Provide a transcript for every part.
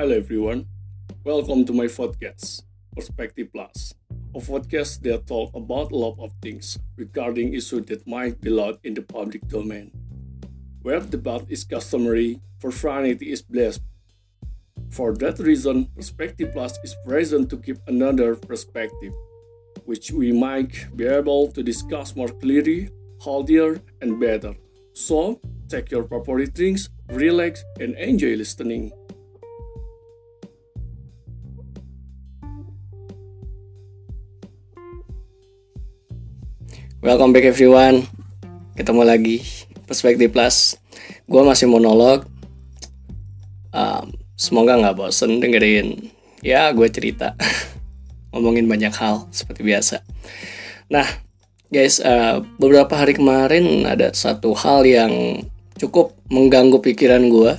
Hello everyone, welcome to my podcast, Perspective Plus, a podcast that talk about a lot of things regarding issues that might be loud in the public domain. Where debate is customary, profanity is blessed. For that reason, Perspective Plus is present to give another perspective, which we might be able to discuss more clearly, healthier, and better. So, take your proper drinks, relax, and enjoy listening. Welcome back everyone. Ketemu lagi. Perspektif Plus. Gue masih monolog. Um, Semoga gak bosen dengerin. Ya gue cerita. Ngomongin banyak hal Seperti biasa. Nah guys uh, Beberapa hari kemarin Ada satu hal yang Cukup mengganggu pikiran gue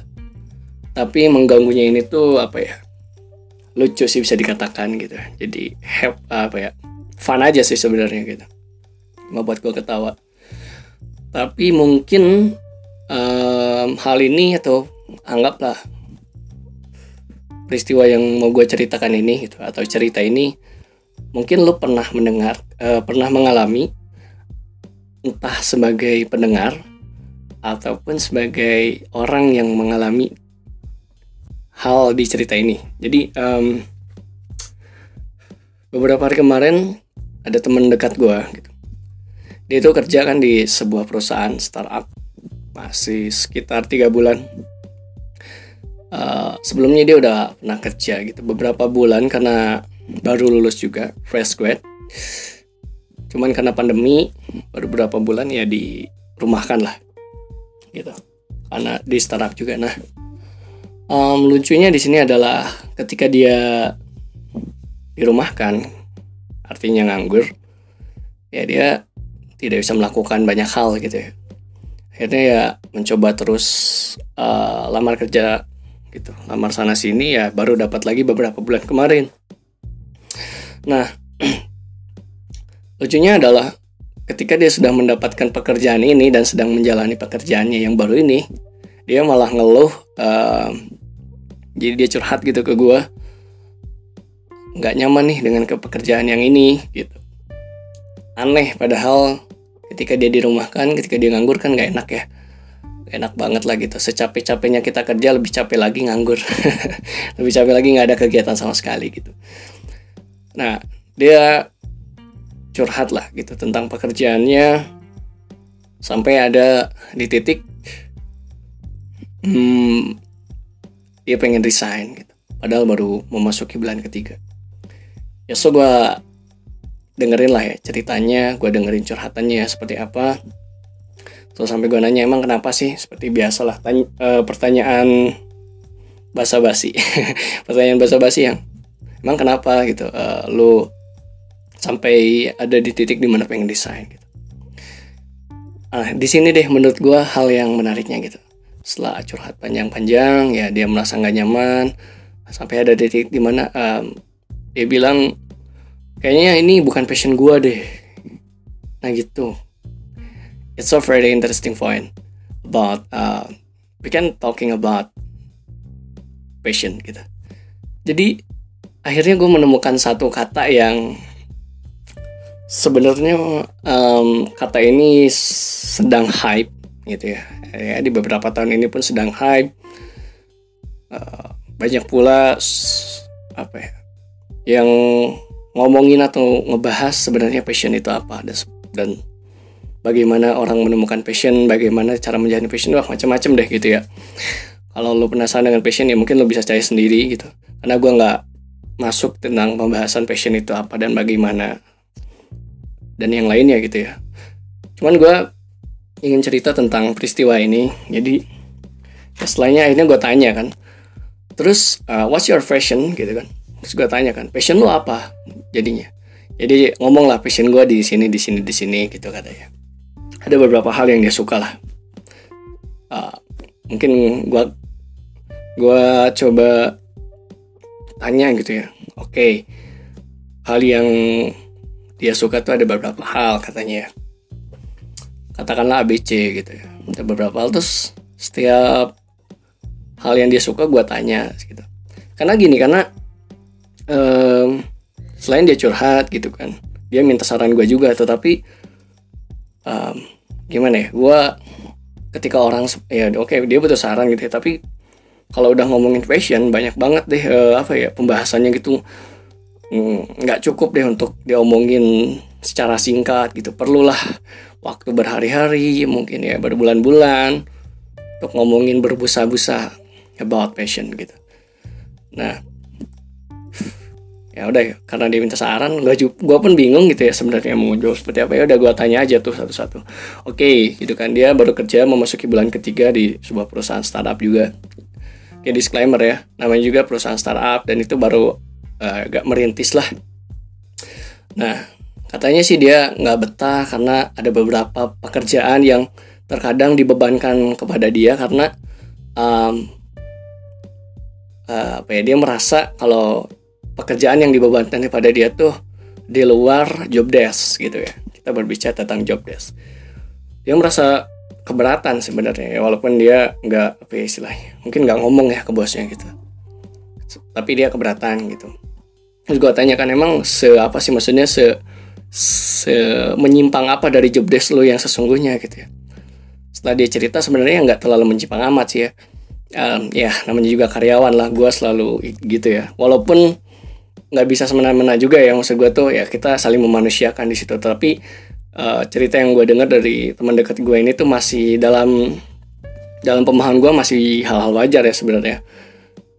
Tapi mengganggunya ini tuh Apa ya Lucu sih bisa dikatakan gitu. Jadi have, apa ya Fun aja sih sebenarnya gitu membuat gue ketawa. Tapi mungkin um, hal ini atau anggaplah peristiwa yang mau gue ceritakan ini gitu atau cerita ini mungkin lo pernah mendengar uh, pernah mengalami entah sebagai pendengar ataupun sebagai orang yang mengalami hal di cerita ini. Jadi um, beberapa hari kemarin ada teman dekat gue gitu dia itu kerja kan di sebuah perusahaan startup masih sekitar tiga bulan. Uh, sebelumnya dia udah pernah kerja gitu beberapa bulan karena baru lulus juga fresh grad. Cuman karena pandemi baru beberapa bulan ya dirumahkan lah gitu. Karena di startup juga. Nah um, lucunya di sini adalah ketika dia dirumahkan artinya nganggur ya dia tidak bisa melakukan banyak hal gitu ya. Akhirnya ya mencoba terus uh, lamar kerja gitu. Lamar sana sini ya baru dapat lagi beberapa bulan kemarin. Nah lucunya adalah ketika dia sudah mendapatkan pekerjaan ini dan sedang menjalani pekerjaannya yang baru ini dia malah ngeluh uh, jadi dia curhat gitu ke gue nggak nyaman nih dengan kepekerjaan yang ini gitu. Aneh padahal ketika dia dirumahkan ketika dia nganggur kan gak enak ya. Gak enak banget lah gitu. Secapek-capeknya kita kerja lebih capek lagi nganggur. Lebih capek lagi nggak ada kegiatan sama sekali gitu. Nah dia curhat lah gitu tentang pekerjaannya. Sampai ada di titik hmm, dia pengen resign gitu. Padahal baru memasuki bulan ketiga. Ya so gue dengerin lah ya ceritanya gue dengerin curhatannya seperti apa. Terus sampai gue nanya emang kenapa sih? Seperti biasa lah tanya, uh, pertanyaan basa-basi. Pertanyaan basa-basi yang emang kenapa? Gitu uh, lu sampai ada di titik di mana pengen desain gitu. Nah di sini deh menurut gue hal yang menariknya gitu. Setelah curhat panjang-panjang ya dia merasa nggak nyaman sampai ada titik di mana um, dia bilang kayaknya ini bukan passion gue deh. Nah gitu. It's a very interesting point about uh, we can talking about passion gitu. Jadi akhirnya gue menemukan satu kata yang sebenarnya um, kata ini sedang hype gitu ya. Ya di beberapa tahun ini pun sedang hype. Uh, banyak pula apa ya yang ngomongin atau ngebahas sebenarnya passion itu apa dan bagaimana orang menemukan passion, bagaimana cara menjalani passion, wah macam-macam deh gitu ya. Kalau lo penasaran dengan passion ya mungkin lo bisa cari sendiri gitu. Karena gue nggak masuk tentang pembahasan passion itu apa dan bagaimana dan yang lainnya gitu ya. Cuman gue ingin cerita tentang peristiwa ini. Jadi ya setelahnya akhirnya gue tanya kan, terus uh, what's your passion gitu kan? terus gue tanya kan passion lu apa jadinya. Jadi ngomong lah passion gue di sini di sini di sini gitu katanya. Ada beberapa hal yang dia suka lah. Uh, mungkin gue gue coba tanya gitu ya. Oke okay. hal yang dia suka tuh ada beberapa hal katanya ya. Katakanlah ABC gitu ya. Ada beberapa hal terus setiap hal yang dia suka gue tanya gitu. Karena gini karena um, selain dia curhat gitu kan dia minta saran gue juga tetapi um, gimana ya gue ketika orang ya oke okay, dia butuh saran gitu ya tapi kalau udah ngomongin fashion banyak banget deh uh, apa ya pembahasannya gitu. Mm, nggak mm, cukup deh untuk diomongin secara singkat gitu perlulah waktu berhari-hari mungkin ya berbulan-bulan untuk ngomongin berbusa-busa about passion gitu. Nah ya udah karena dia minta saran gue gue pun bingung gitu ya sebenarnya mau jawab seperti apa. Ya udah gue tanya aja tuh satu-satu. Oke okay, gitu kan. Dia baru kerja memasuki bulan ketiga di sebuah perusahaan startup juga. Kayak disclaimer ya namanya juga perusahaan startup dan itu baru uh, agak merintis lah. Nah katanya sih dia nggak betah karena ada beberapa pekerjaan yang terkadang dibebankan kepada dia karena um, uh, apa ya dia merasa kalau pekerjaan yang dibebankan kepada dia tuh di luar job desk gitu ya. Kita berbicara tentang job desk. Dia merasa keberatan sebenarnya ya, walaupun dia nggak apa ya istilahnya, mungkin nggak ngomong ya ke bosnya gitu. Tapi dia keberatan gitu. Terus gue tanyakan emang se apa sih maksudnya se se menyimpang apa dari job desk lo yang sesungguhnya gitu ya. Setelah dia cerita sebenarnya nggak terlalu menyimpang amat sih ya. Um, ya namanya juga karyawan lah gue selalu gitu ya walaupun nggak bisa semena-mena juga ya. Maksud gue tuh ya kita saling memanusiakan di situ. Tapi uh, cerita yang gue dengar dari teman dekat gue ini tuh masih dalam dalam pemahaman gue masih hal-hal wajar ya sebenarnya.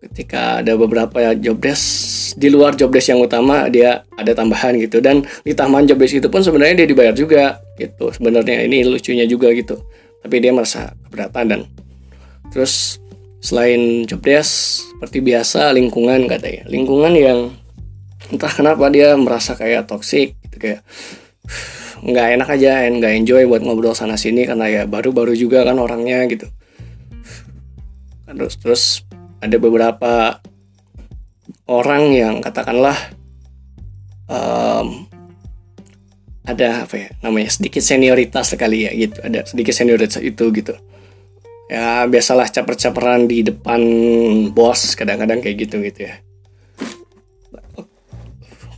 Ketika ada beberapa job desk di luar job desk yang utama dia ada tambahan gitu. Dan di tambahan job desk itu pun sebenarnya dia dibayar juga gitu. Sebenarnya ini lucunya juga gitu. Tapi dia merasa keberatan dan terus selain job desk seperti biasa lingkungan katanya. Lingkungan yang entah kenapa dia merasa kayak toxic gitu kayak nggak enak aja nggak enjoy buat ngobrol sana sini karena ya baru-baru juga kan orangnya gitu. Terus terus ada beberapa orang yang katakanlah um, ada apa ya namanya sedikit senioritas sekali ya gitu ada sedikit senioritas itu gitu. Ya biasalah caper-caperan di depan bos kadang-kadang kayak gitu gitu ya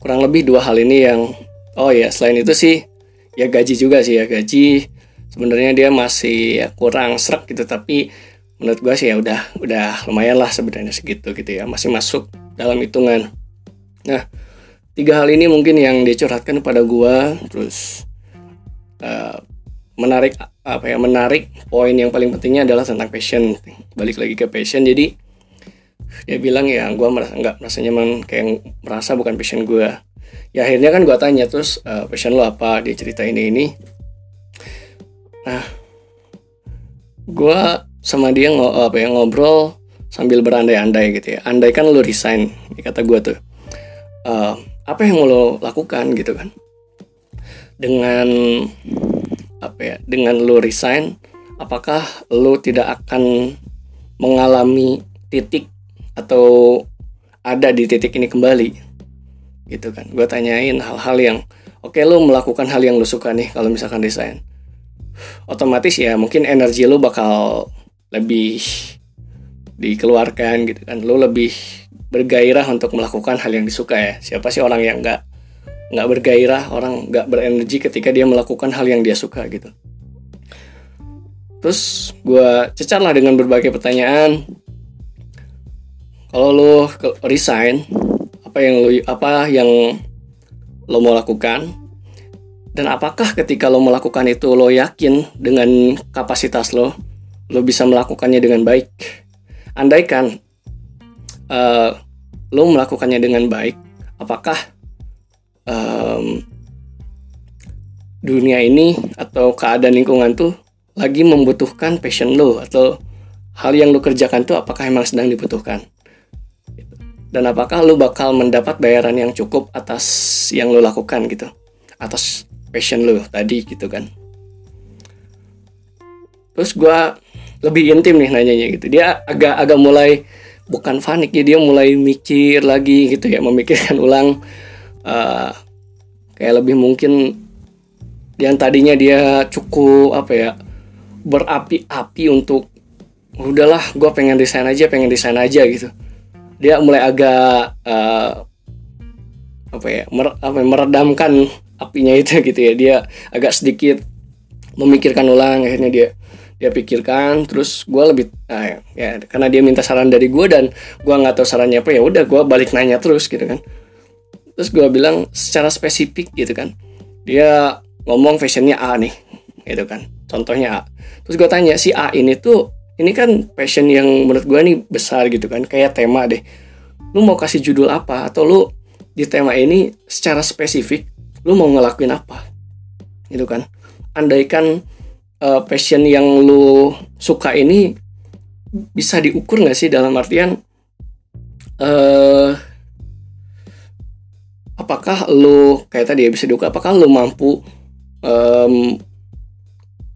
kurang lebih dua hal ini yang oh ya selain itu sih ya gaji juga sih ya. Gaji sebenarnya dia masih ya, kurang serak gitu tapi menurut gue sih ya udah udah lumayan lah sebenarnya segitu gitu ya masih masuk dalam hitungan. Nah tiga hal ini mungkin yang dicurhatkan pada gue terus uh, menarik apa ya menarik poin yang paling pentingnya adalah tentang passion. Balik lagi ke passion jadi dia bilang ya gue merasa nggak merasa nyaman kayak merasa bukan passion gue ya akhirnya kan gue tanya terus uh, passion lo apa? Dia cerita ini. Ini nah gue sama dia ng apa ya ngobrol sambil berandai-andai gitu ya. Andai kan lo resign kata gue tuh. Uh, apa yang mau lo lakukan gitu kan? Dengan apa ya dengan lo resign apakah lo tidak akan mengalami titik atau ada di titik ini kembali. Gitu kan. Gue tanyain hal-hal yang oke okay, lo melakukan hal yang lo suka nih kalau misalkan desain otomatis ya mungkin energi lo bakal lebih dikeluarkan gitu kan. Lo lebih bergairah untuk melakukan hal yang disuka ya. Siapa sih orang yang nggak nggak bergairah orang nggak berenergi ketika dia melakukan hal yang dia suka gitu. Terus gue cecarlah dengan berbagai pertanyaan kalau lo resign apa yang lo apa yang lo mau lakukan? Dan apakah ketika lo melakukan itu lo yakin dengan kapasitas lo lo bisa melakukannya dengan baik? Andaikan uh, lo melakukannya dengan baik apakah um, dunia ini atau keadaan lingkungan tuh lagi membutuhkan passion lo? Atau hal yang lo kerjakan tuh apakah emang sedang dibutuhkan dan apakah lu bakal mendapat bayaran yang cukup atas yang lu lakukan gitu? Atas passion lu tadi gitu kan? Terus gue lebih intim nih nanyanya gitu. Dia agak agak mulai bukan panik ya dia mulai mikir lagi gitu ya memikirkan ulang uh, kayak lebih mungkin yang tadinya dia cukup apa ya berapi-api untuk udahlah gue pengen desain aja pengen desain aja gitu dia mulai agak uh, apa ya mer, apa ya, meredamkan apinya itu gitu ya. Dia agak sedikit memikirkan ulang akhirnya dia dia pikirkan. Terus gue lebih nah, ya karena dia minta saran dari gue dan gue nggak tahu sarannya apa ya udah gue balik nanya terus gitu kan. Terus gue bilang secara spesifik gitu kan. Dia ngomong fashionnya A nih gitu kan. Contohnya A. Terus gue tanya si A ini tuh ini kan passion yang menurut gue nih besar gitu kan kayak tema deh. Lu mau kasih judul apa atau lu di tema ini secara spesifik lu mau ngelakuin apa? Gitu kan. Andaikan uh, passion yang lu suka ini bisa diukur nggak sih? Dalam artian uh, apakah lu kayak tadi ya bisa diukur apakah lu mampu um,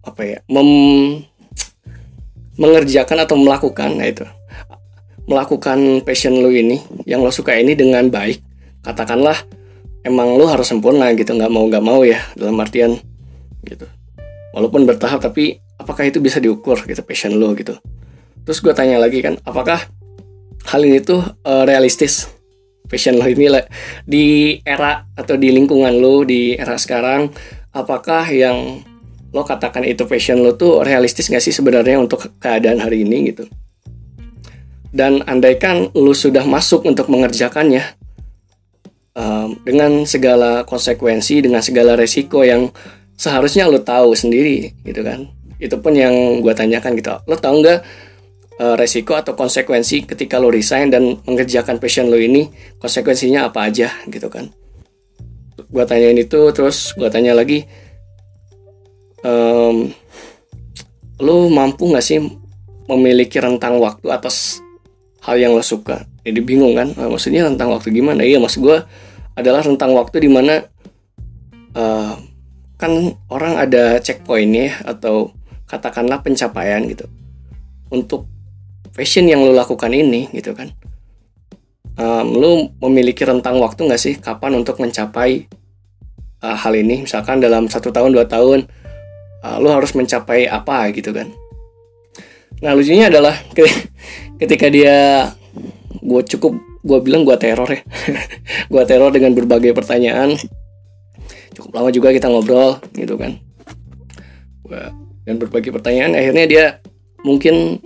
apa ya mem, mengerjakan atau melakukan nah itu. Melakukan passion lu ini yang lo suka ini dengan baik. Katakanlah emang lu harus sempurna gitu. Nggak mau nggak mau ya dalam artian gitu. Walaupun bertahap tapi apakah itu bisa diukur gitu passion lo gitu. Terus gue tanya lagi kan apakah hal ini tuh uh, realistis? Passion lo ini di era atau di lingkungan lo di era sekarang apakah yang lo katakan itu passion lo tuh realistis gak sih sebenarnya untuk keadaan hari ini gitu? Dan andaikan lo sudah masuk untuk mengerjakannya um, dengan segala konsekuensi dengan segala resiko yang seharusnya lo tahu sendiri gitu kan? Itu pun yang gue tanyakan gitu. Lo tahu nggak uh, resiko atau konsekuensi ketika lo resign dan mengerjakan passion lo ini konsekuensinya apa aja gitu kan? Gue tanyain itu terus gue tanya lagi um, lo mampu nggak sih memiliki rentang waktu atas hal yang lo suka? Jadi bingung kan? Nah, maksudnya rentang waktu gimana? Iya maksud gue adalah rentang waktu di mana uh, kan orang ada checkpointnya atau katakanlah pencapaian gitu untuk fashion yang lo lakukan ini gitu kan? Um, lo memiliki rentang waktu nggak sih kapan untuk mencapai uh, hal ini? Misalkan dalam satu tahun dua tahun uh, lo harus mencapai apa gitu kan. Nah lucunya adalah ketika dia gue cukup gue bilang gue teror ya. Gue teror dengan berbagai pertanyaan. Cukup lama juga kita ngobrol gitu kan. Dan berbagi pertanyaan akhirnya dia mungkin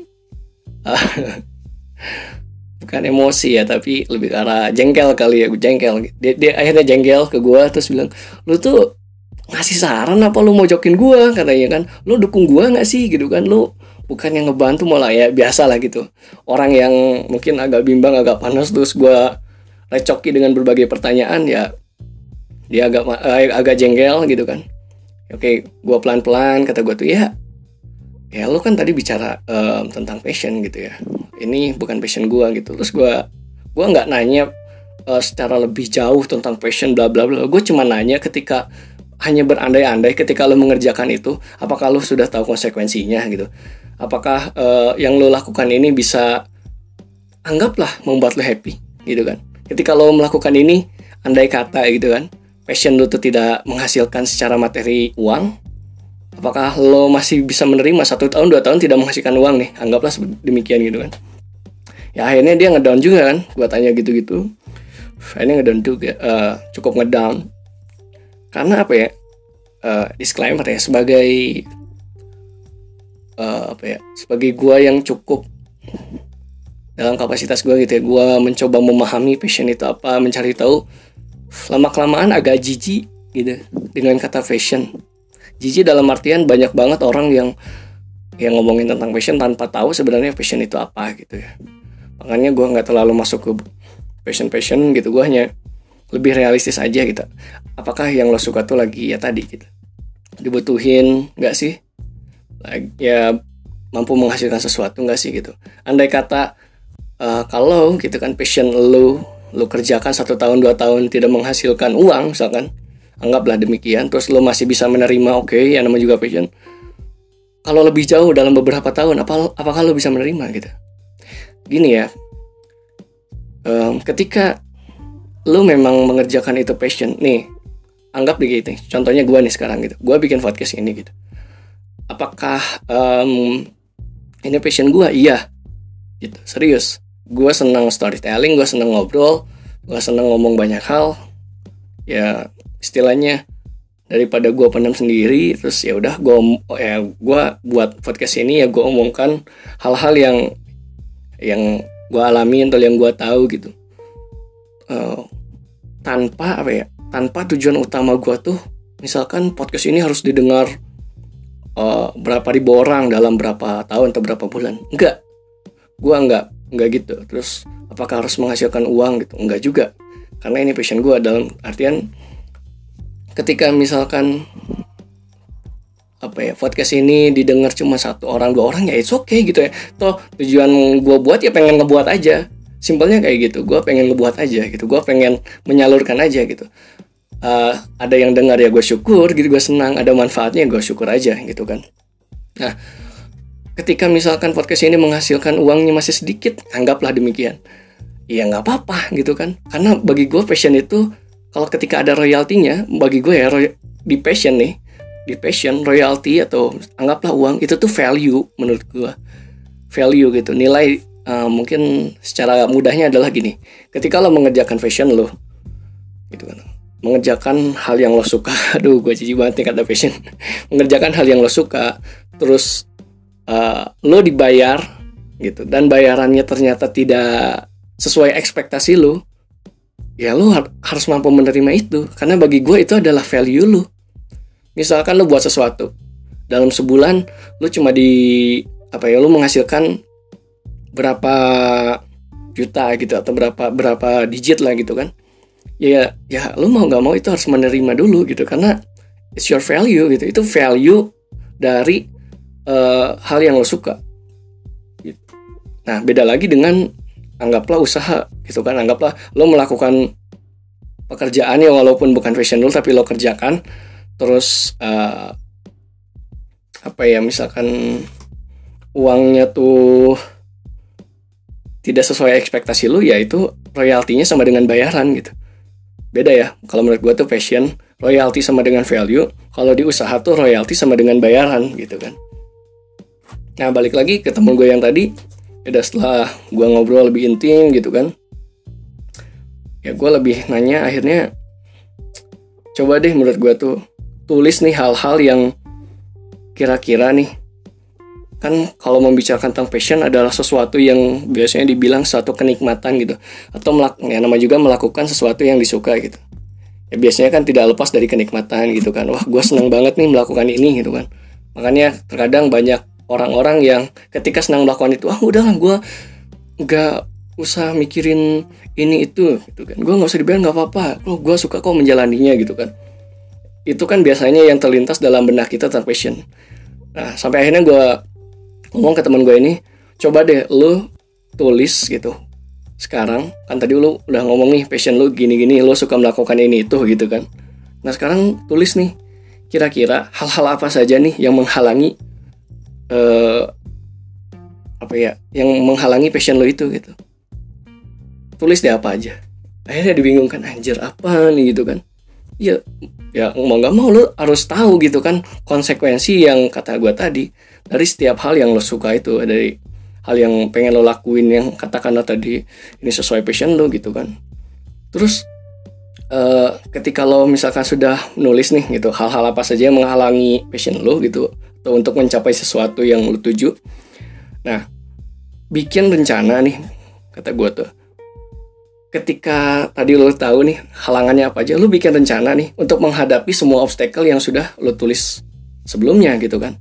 uh, bukan emosi ya tapi lebih ke arah jengkel kali ya jengkel. Dia, dia akhirnya jengkel ke gue terus bilang lu tuh ngasih saran apa lu mau jokin gue katanya kan. Lu dukung gue nggak sih gitu kan? Lu bukan yang ngebantu malah ya biasa lah gitu. Orang yang mungkin agak bimbang agak panas terus gue recoki dengan berbagai pertanyaan ya dia agak uh, agak jengkel gitu kan. Oke gue pelan pelan kata gue tuh ya ya lo kan tadi bicara um, tentang passion gitu ya. Ini bukan passion gue gitu. Terus gue gue nggak nanya uh, secara lebih jauh tentang passion bla bla bla. Gue cuma nanya ketika hanya berandai-andai ketika lo mengerjakan itu apakah lo sudah tahu konsekuensinya gitu apakah uh, yang lo lakukan ini bisa anggaplah membuat lo happy gitu kan ketika lo melakukan ini andai kata gitu kan passion lu tuh tidak menghasilkan secara materi uang, apakah lo masih bisa menerima satu tahun dua tahun tidak menghasilkan uang nih? Anggaplah demikian gitu kan. Ya akhirnya dia ngedown juga kan, gua tanya gitu-gitu. Akhirnya ngedown juga, uh, cukup ngedown. Karena apa ya? Uh, disclaimer ya sebagai uh, apa ya? Sebagai gua yang cukup dalam kapasitas gue gitu ya, gue mencoba memahami passion itu apa, mencari tahu lama kelamaan agak jijik gitu dengan kata fashion jijik dalam artian banyak banget orang yang yang ngomongin tentang fashion tanpa tahu sebenarnya fashion itu apa gitu ya makanya gue nggak terlalu masuk ke fashion fashion gitu gue hanya lebih realistis aja gitu. Apakah yang lo suka tuh lagi ya tadi gitu? Dibutuhin nggak sih? Ya mampu menghasilkan sesuatu nggak sih gitu? Andai kata uh, kalau gitu kan passion lo lu kerjakan satu tahun dua tahun tidak menghasilkan uang misalkan anggaplah demikian terus lu masih bisa menerima oke okay, yang namanya juga passion. Kalau lebih jauh dalam beberapa tahun apa apakah lu bisa menerima gitu? Gini ya um, ketika lu memang mengerjakan itu passion. Nih anggap begitu contohnya gue nih sekarang gitu. Gue bikin podcast ini gitu. Apakah um, ini passion gue iya. Gitu. Serius. Gue senang storytelling gue senang ngobrol gue senang ngomong banyak hal. Ya istilahnya daripada gue pendam sendiri terus ya udah gue ya gue buat podcast ini ya gue omongkan hal-hal yang yang gue alami atau yang gue tahu gitu uh, tanpa apa ya tanpa tujuan utama gue tuh misalkan podcast ini harus didengar uh, berapa ribu orang dalam berapa tahun atau berapa bulan. Enggak. Gue enggak enggak gitu. Terus apakah harus menghasilkan uang gitu? Enggak juga. Karena ini passion gue dalam artian ketika misalkan apa ya podcast ini didengar cuma satu orang dua orang ya it's okay gitu ya. Toh tujuan gue buat ya pengen ngebuat aja simpelnya kayak gitu. Gue pengen ngebuat aja gitu. Gue pengen menyalurkan aja gitu. Uh, ada yang dengar ya gue syukur gitu gue senang. Ada manfaatnya gue syukur aja gitu kan. Nah ketika misalkan podcast ini menghasilkan uangnya masih sedikit anggaplah demikian. Ya nggak apa-apa gitu kan. Karena bagi gue passion itu kalau ketika ada royaltinya bagi gue ya di passion nih di passion royalty atau anggaplah uang itu tuh value menurut gue value gitu nilai uh, mungkin secara mudahnya adalah gini. Ketika lo mengerjakan fashion lo gitu kan. Mengerjakan hal yang lo suka. Aduh gue cici banget nih kata fashion. Mengerjakan hal yang lo suka terus uh, lo dibayar gitu. Dan bayarannya ternyata tidak sesuai ekspektasi lo ya lo harus mampu menerima itu. Karena bagi gue itu adalah value lo. Misalkan lo buat sesuatu dalam sebulan lo cuma di apa ya lo menghasilkan berapa juta gitu atau berapa berapa digit lah gitu kan. Ya ya lo mau nggak mau itu harus menerima dulu gitu karena it's your value gitu. Itu value dari uh, hal yang lo suka. Gitu. nah beda lagi dengan anggaplah usaha gitu kan. Anggaplah lo melakukan pekerjaan yang walaupun bukan fashion lo tapi lo kerjakan. Terus uh, apa ya misalkan uangnya tuh tidak sesuai ekspektasi lu ya itu royaltinya sama dengan bayaran gitu. Beda ya kalau menurut gue tuh fashion royalti sama dengan value kalau di usaha tuh royalti sama dengan bayaran gitu kan. Nah balik lagi ke temen gue yang tadi ya setelah gue ngobrol lebih intim gitu kan. Ya gue lebih nanya akhirnya coba deh menurut gue tuh tulis nih hal-hal yang kira-kira nih kan kalau membicarakan tentang passion adalah sesuatu yang biasanya dibilang suatu kenikmatan gitu. Atau melak ya nama juga melakukan sesuatu yang disuka gitu. Ya biasanya kan tidak lepas dari kenikmatan gitu kan. Wah gue senang banget nih melakukan ini gitu kan. Makanya terkadang banyak orang-orang yang ketika senang melakukan itu ah udahlah gue nggak usah mikirin ini itu gitu kan. Gue nggak usah dibayar nggak apa-apa. Oh gue suka kok menjalaninya gitu kan. Itu kan biasanya yang terlintas dalam benak kita tentang passion. Nah sampai akhirnya gue ngomong ke teman gue ini coba deh lu tulis gitu. Sekarang kan tadi lu udah ngomong nih passion lu gini-gini lu suka melakukan ini itu gitu kan. Nah sekarang tulis nih kira-kira hal-hal apa saja nih yang menghalangi uh, apa ya yang menghalangi passion lo itu gitu. Tulis deh apa aja. Akhirnya dibingungkan anjir apa nih? gitu kan. Ya ya mau nggak mau lo harus tahu gitu kan konsekuensi yang kata gue tadi dari setiap hal yang lo suka itu dari hal yang pengen lo lakuin yang katakanlah tadi ini sesuai passion lo gitu kan. Terus uh, ketika lo misalkan sudah nulis nih gitu hal-hal apa saja yang menghalangi passion lo gitu atau untuk mencapai sesuatu yang lo tuju. Nah bikin rencana nih kata gue tuh. Ketika tadi lo tahu nih halangannya apa aja, lo bikin rencana nih untuk menghadapi semua obstacle yang sudah lo tulis sebelumnya gitu kan.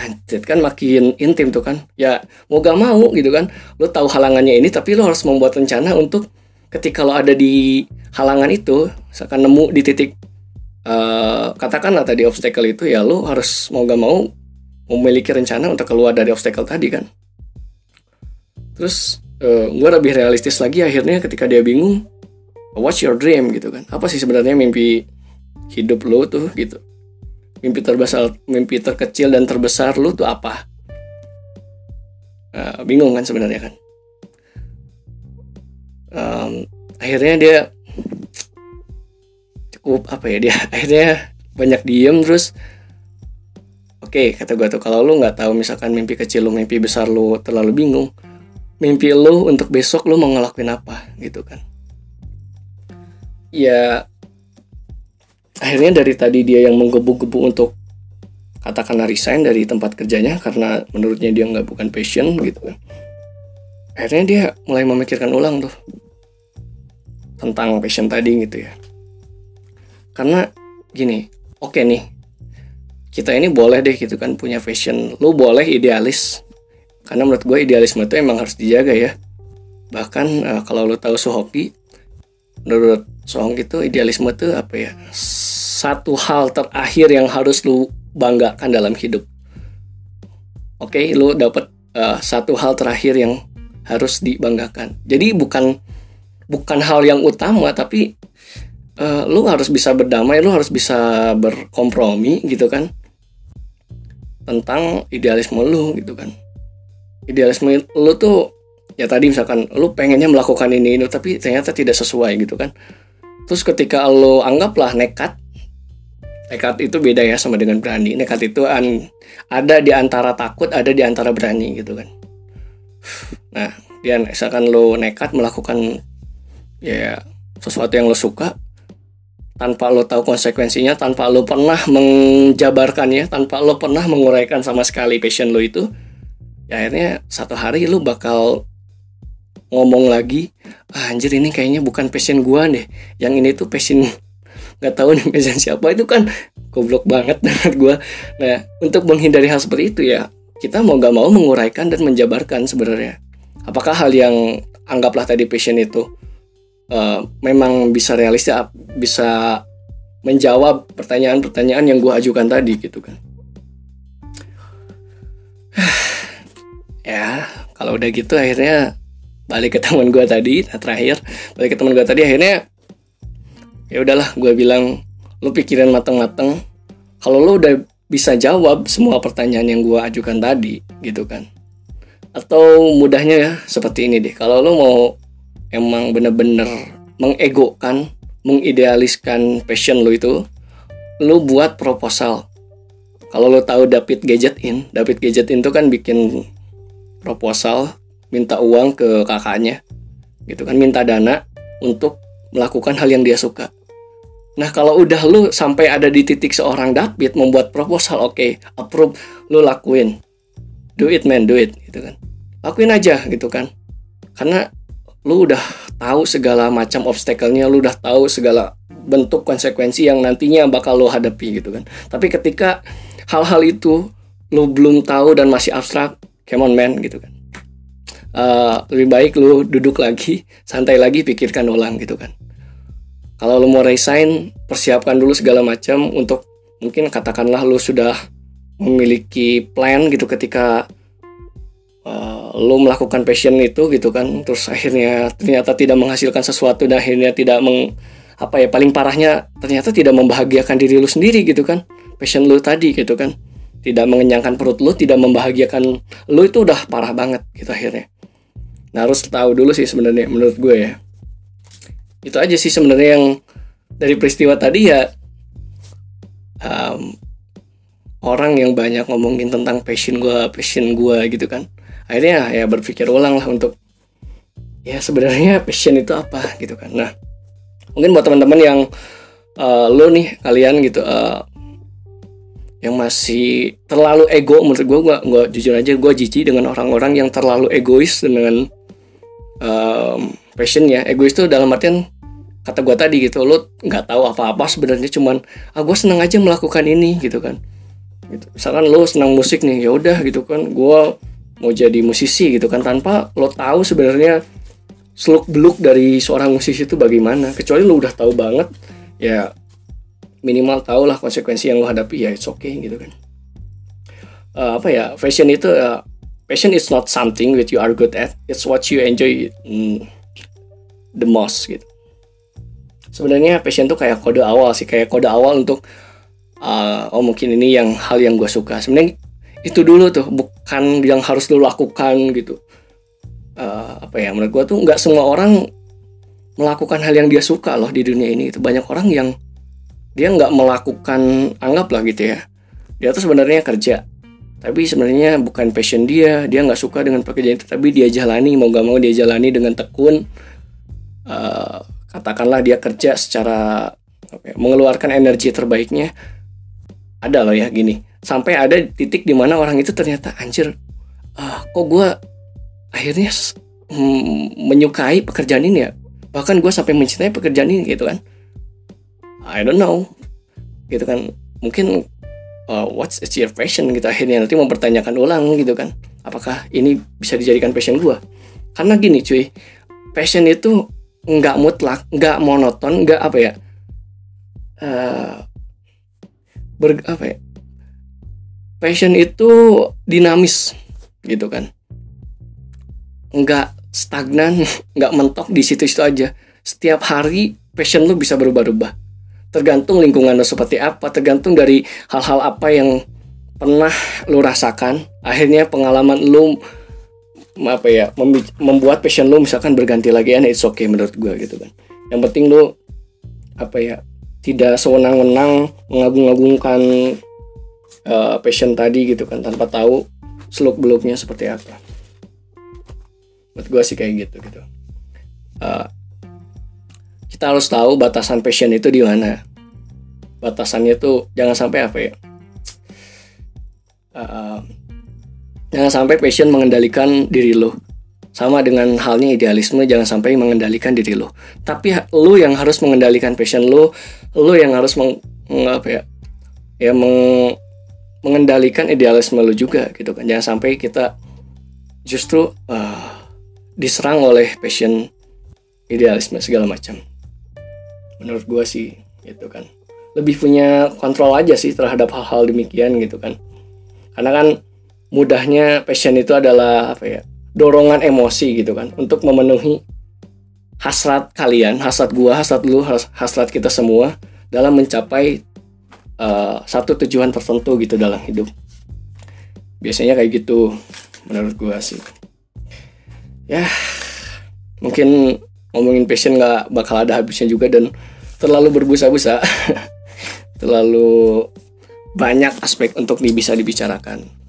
Anjir kan makin intim tuh kan. Ya mau gak mau gitu kan. Lo tahu halangannya ini tapi lo harus membuat rencana untuk ketika lo ada di halangan itu, misalkan nemu di titik uh, katakanlah tadi obstacle itu ya lo harus mau gak mau memiliki rencana untuk keluar dari obstacle tadi kan. Terus uh, eh, gue lebih realistis lagi akhirnya ketika dia bingung what's your dream gitu kan apa sih sebenarnya mimpi hidup lo tuh gitu mimpi terbesar mimpi terkecil dan terbesar lo tuh apa? Uh, bingung kan sebenarnya kan? Um, akhirnya dia cukup apa ya dia akhirnya banyak diem terus. Oke okay, kata gue tuh kalau lu nggak tahu misalkan mimpi kecil lu mimpi besar lu terlalu bingung mimpi lu untuk besok lu mau ngelakuin apa gitu kan? Ya akhirnya dari tadi dia yang menggebu-gebu untuk katakanlah resign dari tempat kerjanya karena menurutnya dia nggak bukan passion gitu kan. Akhirnya dia mulai memikirkan ulang tuh tentang passion tadi gitu ya. Karena gini oke okay nih kita ini boleh deh gitu kan punya fashion lu boleh idealis karena menurut gue idealisme itu emang harus dijaga ya. Bahkan uh, kalau lu tahu Suhoki menurut Sohong itu idealisme itu apa ya satu hal terakhir yang harus lu banggakan dalam hidup. Oke okay, lu dapat uh, satu hal terakhir yang harus dibanggakan. Jadi bukan bukan hal yang utama tapi uh, lu harus bisa berdamai lu harus bisa berkompromi gitu kan tentang idealisme lu gitu kan. Idealisme lu tuh ya tadi misalkan lu pengennya melakukan ini ini tapi ternyata tidak sesuai gitu kan. Terus ketika lu anggaplah nekat nekat itu beda ya sama dengan berani. Nekat itu an, ada di antara takut ada di antara berani gitu kan. Nah dia misalkan lo nekat melakukan ya sesuatu yang lo suka tanpa lo tahu konsekuensinya tanpa lo pernah menjabarkannya tanpa lo pernah menguraikan sama sekali passion lo itu ya akhirnya satu hari lo bakal ngomong lagi ah, anjir ini kayaknya bukan passion gua deh. Yang ini tuh passion nggak tahu nih siapa. Itu kan goblok banget banget gua. Nah untuk menghindari hal seperti itu ya kita mau gak mau menguraikan dan menjabarkan sebenarnya. Apakah hal yang anggaplah tadi passion itu uh, memang bisa realistis bisa menjawab pertanyaan-pertanyaan yang gue ajukan tadi gitu kan? Ya kalau udah gitu akhirnya balik ke teman gue tadi nah terakhir balik ke teman gue tadi akhirnya ya udahlah gue bilang lu pikirin mateng-mateng. Kalau lu udah bisa jawab semua pertanyaan yang gue ajukan tadi gitu kan. Atau mudahnya ya seperti ini deh. Kalau lo mau emang bener-bener mengegokan mengidealiskan passion lo itu lo buat proposal. Kalau lo tahu David Gadget In David Gadget In itu kan bikin proposal minta uang ke kakaknya gitu kan minta dana untuk melakukan hal yang dia suka Nah kalau udah lu sampai ada di titik seorang David membuat proposal, oke, okay, approve, lu lakuin. Do it man do it gitu kan. Lakuin aja gitu kan. Karena lu udah tahu segala macam obstacle-nya lu udah tahu segala bentuk konsekuensi yang nantinya bakal lu hadapi gitu kan. Tapi ketika hal-hal itu lu belum tahu dan masih abstrak come on man gitu kan. Uh, lebih baik lu duduk lagi santai lagi pikirkan ulang gitu kan kalau lu mau resign persiapkan dulu segala macam untuk mungkin katakanlah lu sudah memiliki plan gitu ketika uh, lo melakukan passion itu gitu kan. Terus akhirnya ternyata tidak menghasilkan sesuatu dan akhirnya tidak meng apa ya paling parahnya ternyata tidak membahagiakan diri lu sendiri gitu kan. Passion lu tadi gitu kan. Tidak mengenyangkan perut lu tidak membahagiakan lu itu udah parah banget gitu akhirnya. Nah harus tahu dulu sih sebenarnya menurut gue ya itu aja sih sebenarnya yang dari peristiwa tadi ya um, orang yang banyak ngomongin tentang passion gue passion gue gitu kan. Akhirnya ya berpikir ulang lah untuk ya sebenarnya passion itu apa gitu kan. Nah mungkin buat teman-teman yang uh, lo nih kalian gitu uh, yang masih terlalu ego menurut gue gue gue jujur aja gue jijik dengan orang-orang yang terlalu egois dengan um, passionnya egois itu dalam artian kata gue tadi gitu lo nggak tahu apa-apa sebenarnya cuman ah gue senang aja melakukan ini gitu kan. Gitu. misalkan lo senang musik nih ya udah gitu kan gue mau jadi musisi gitu kan tanpa lo tahu sebenarnya seluk beluk dari seorang musisi itu bagaimana. Kecuali lo udah tahu banget ya minimal tau lah konsekuensi yang lo hadapi ya it's okay gitu kan. Uh, apa ya fashion itu uh, passion is not something that you are good at it's what you enjoy. Mm, the most gitu. Sebenarnya passion tuh kayak kode awal sih kayak kode awal untuk uh, oh mungkin ini yang hal yang gue suka. Sebenarnya itu dulu tuh bukan yang harus lo lakukan gitu. Uh, apa ya menurut gue tuh nggak semua orang melakukan hal yang dia suka loh di dunia ini itu banyak orang yang dia nggak melakukan anggaplah gitu ya. Dia tuh sebenarnya kerja tapi sebenarnya bukan passion dia. Dia nggak suka dengan pekerjaan itu tapi dia jalani mau gak mau dia jalani dengan tekun uh, katakanlah dia kerja secara okay, ya, mengeluarkan energi terbaiknya. Ada loh ya gini. Sampai ada titik di mana orang itu ternyata anjir uh, kok gue akhirnya mm, menyukai pekerjaan ini ya? Bahkan gue sampai mencintai pekerjaan ini gitu kan. I don't know gitu kan. Mungkin uh, what's your passion gitu. Akhirnya nanti mempertanyakan ulang gitu kan. Apakah ini bisa dijadikan passion gue karena gini cuy passion itu nggak mutlak nggak monoton nggak apa ya uh, ber apa ya passion itu dinamis gitu kan. Nggak stagnan nggak mentok di situ-situ aja. Setiap hari passion lu bisa berubah-ubah. Tergantung lingkungan lo seperti apa tergantung dari hal-hal apa yang pernah lo rasakan. Akhirnya pengalaman lo apa ya membuat passion lo misalkan berganti lagi and it's okay menurut gue gitu kan. Yang penting lo apa ya tidak sewenang-wenang mengagung-agungkan uh, passion tadi gitu kan tanpa tahu seluk beluknya seperti apa. Menurut gue sih kayak gitu gitu. Uh, kita harus tahu batasan passion itu di mana. Batasannya tuh jangan sampai apa ya uh, jangan sampai passion mengendalikan diri lo. Sama dengan halnya idealisme jangan sampai mengendalikan diri lo. Tapi lo yang harus mengendalikan passion lo lo yang harus meng, apa ya ya meng, mengendalikan idealisme lo juga gitu kan. Jangan sampai kita justru uh, diserang oleh passion idealisme segala macam. Menurut gue sih gitu kan. Lebih punya kontrol aja sih terhadap hal-hal demikian gitu kan. Karena kan mudahnya passion itu adalah apa ya dorongan emosi gitu kan untuk memenuhi hasrat kalian hasrat gua hasrat lu hasrat kita semua dalam mencapai uh, satu tujuan tertentu gitu dalam hidup. Biasanya kayak gitu menurut gua sih. Ya mungkin ngomongin passion nggak bakal ada habisnya juga dan terlalu berbusa-busa. Terlalu banyak aspek untuk bisa dibicarakan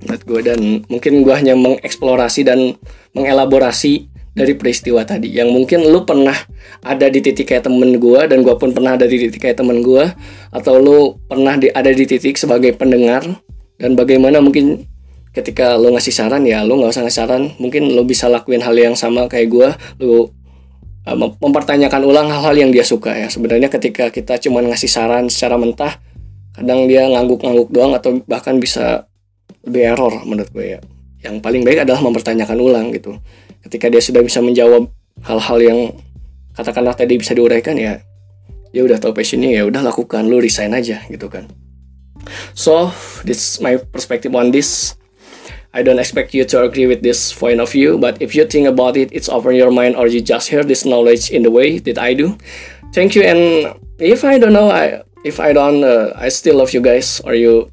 menurut gue dan mungkin gue hanya mengeksplorasi dan mengelaborasi dari peristiwa tadi. Yang mungkin lu pernah ada di titik kayak temen gue dan gue pun pernah ada di titik kayak temen gue atau lu pernah di, ada di titik sebagai pendengar dan bagaimana mungkin ketika lo ngasih saran ya lo nggak usah ngasih saran. Mungkin lo bisa lakuin hal yang sama kayak gue lo uh, mempertanyakan ulang hal-hal yang dia suka ya. Sebenarnya ketika kita cuma ngasih saran secara mentah kadang dia ngangguk-ngangguk doang atau bahkan bisa lebih error menurut gue ya yang paling baik adalah mempertanyakan ulang gitu ketika dia sudah bisa menjawab hal-hal yang katakanlah tadi bisa diuraikan ya dia udah tahu passionnya ya udah lakukan lu resign aja gitu kan so this my perspective on this I don't expect you to agree with this point of view, but if you think about it, it's over your mind or you just hear this knowledge in the way that I do. Thank you, and if I don't know, I if I don't, uh, I still love you guys. Or you,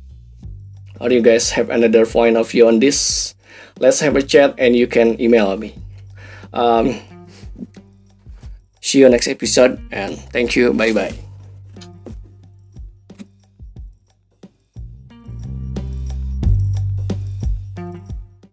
or you guys have another point of view on this? Let's have a chat, and you can email me. Um, see you next episode, and thank you. Bye bye.